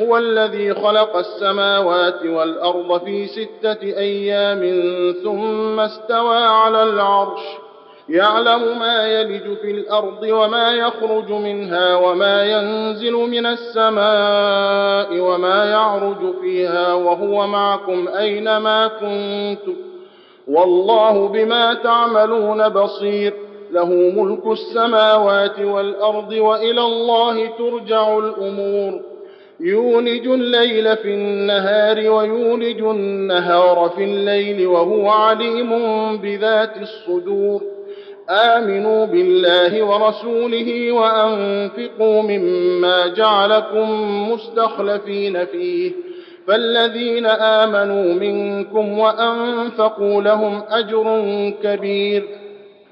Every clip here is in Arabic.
هو الذي خلق السماوات والأرض في ستة أيام ثم استوى على العرش. يعلم ما يلج في الأرض وما يخرج منها وما ينزل من السماء وما يعرج فيها وهو معكم أينما كنتم. والله بما تعملون بصير. له ملك السماوات والأرض وإلى الله ترجع الأمور. يولج الليل في النهار ويولج النهار في الليل وهو عليم بذات الصدور. آمنوا بالله ورسوله وأنفقوا مما جعلكم مستخلفين فيه. فالذين آمنوا منكم وأنفقوا لهم أجر كبير.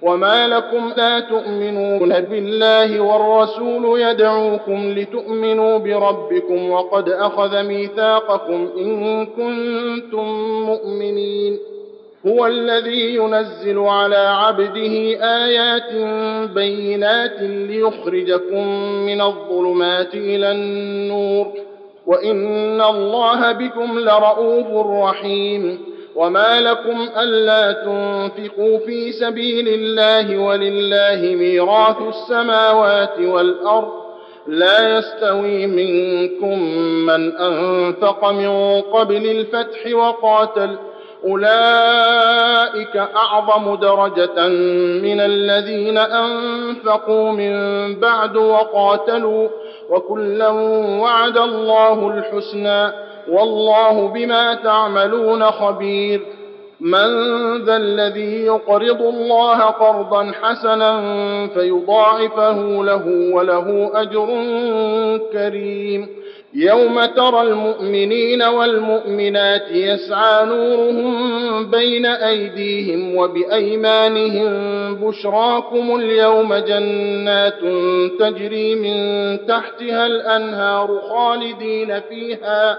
وما لكم لا تؤمنون بالله والرسول يدعوكم لتؤمنوا بربكم وقد اخذ ميثاقكم ان كنتم مؤمنين هو الذي ينزل على عبده ايات بينات ليخرجكم من الظلمات إلى النور وان الله بكم لرءوف رحيم وما لكم الا تنفقوا في سبيل الله ولله ميراث السماوات والارض لا يستوي منكم من انفق من قبل الفتح وقاتل اولئك اعظم درجه من الذين انفقوا من بعد وقاتلوا وكلا وعد الله الحسنى والله بما تعملون خبير. من ذا الذي يقرض الله قرضا حسنا فيضاعفه له وله أجر كريم. يوم ترى المؤمنين والمؤمنات يسعى نورهم بين أيديهم وبأيمانهم. بشراكم اليوم جنات تجري من تحتها الأنهار خالدين فيها.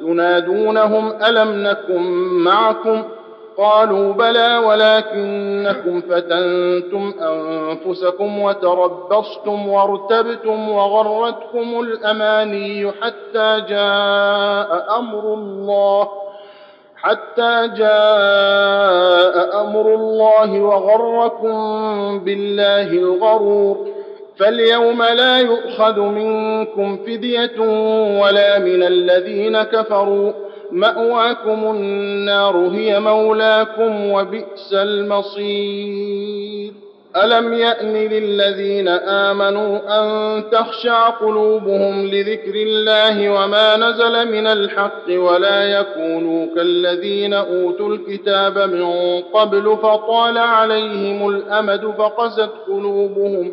ينادونهم ألم نكن معكم؟ قالوا بلى ولكنكم فتنتم أنفسكم وتربصتم وارتبتم وغرتكم الأماني حتى جاء أمر الله حتى جاء أمر الله وغركم بالله الغرور. فاليوم لا يؤخذ منكم فدية ولا من الذين كفروا. مأواكم النار هي مولاكم وبئس المصير. ألم يأن للذين آمنوا أن تخشع قلوبهم لذكر الله وما نزل من الحق ولا يكونوا كالذين أوتوا الكتاب من قبل فطال عليهم الأمد فقست قلوبهم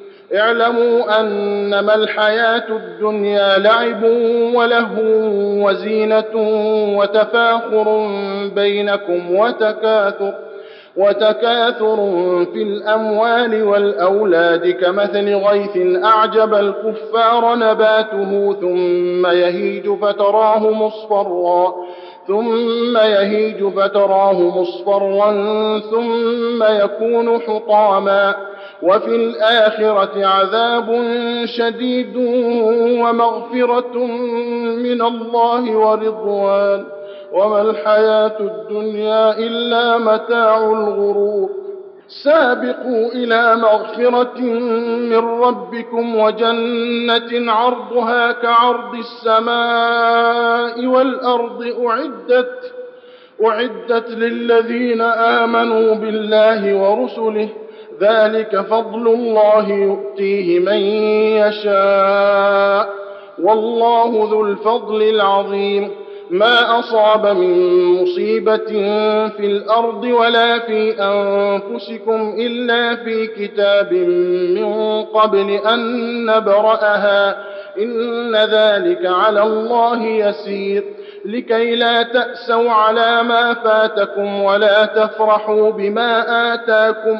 اعلموا أنما الحياة الدنيا لعب ولهو وزينة وتفاخر بينكم وتكاثر وتكاثر في الأموال والأولاد كمثل غيث أعجب الكفار نباته ثم يهيج فتراه مصفرا ثم يهيج فتراه مصفرا ثم يكون حطاما وفي الآخرة عذاب شديد ومغفرة من الله ورضوان. وما الحياة الدنيا إلا متاع الغرور. سابقوا إلى مغفرة من ربكم وجنة عرضها كعرض السماء والأرض. أعدت أعدت للذين آمنوا بالله ورسله ذلك فضل الله يؤتيه من يشاء. والله ذو الفضل العظيم. ما أصاب من مصيبة في الأرض ولا في أنفسكم إلا في كتاب من قبل أن نبرأها. إن ذلك على الله يسير. لكي لا تأسوا على ما فاتكم ولا تفرحوا بما آتاكم.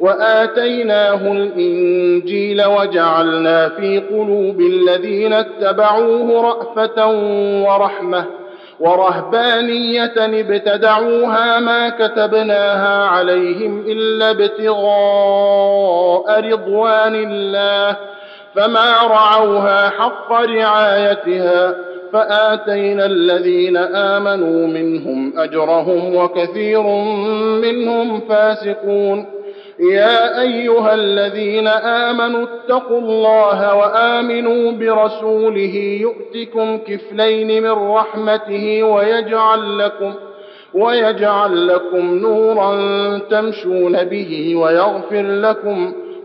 وآتيناه الإنجيل وجعلنا في قلوب الذين اتبعوه رأفة ورحمة ورهبانية ابتدعوها ما كتبناها عليهم إلا ابتغاء رضوان الله فما رعوها حق رعايتها فآتينا الذين آمنوا منهم أجرهم وكثير منهم فاسقون يا أيها الذين آمنوا اتقوا الله وآمنوا برسوله يؤتكم كفلين من رحمته ويجعل لكم ويجعل لكم نورا تمشون به ويغفر لكم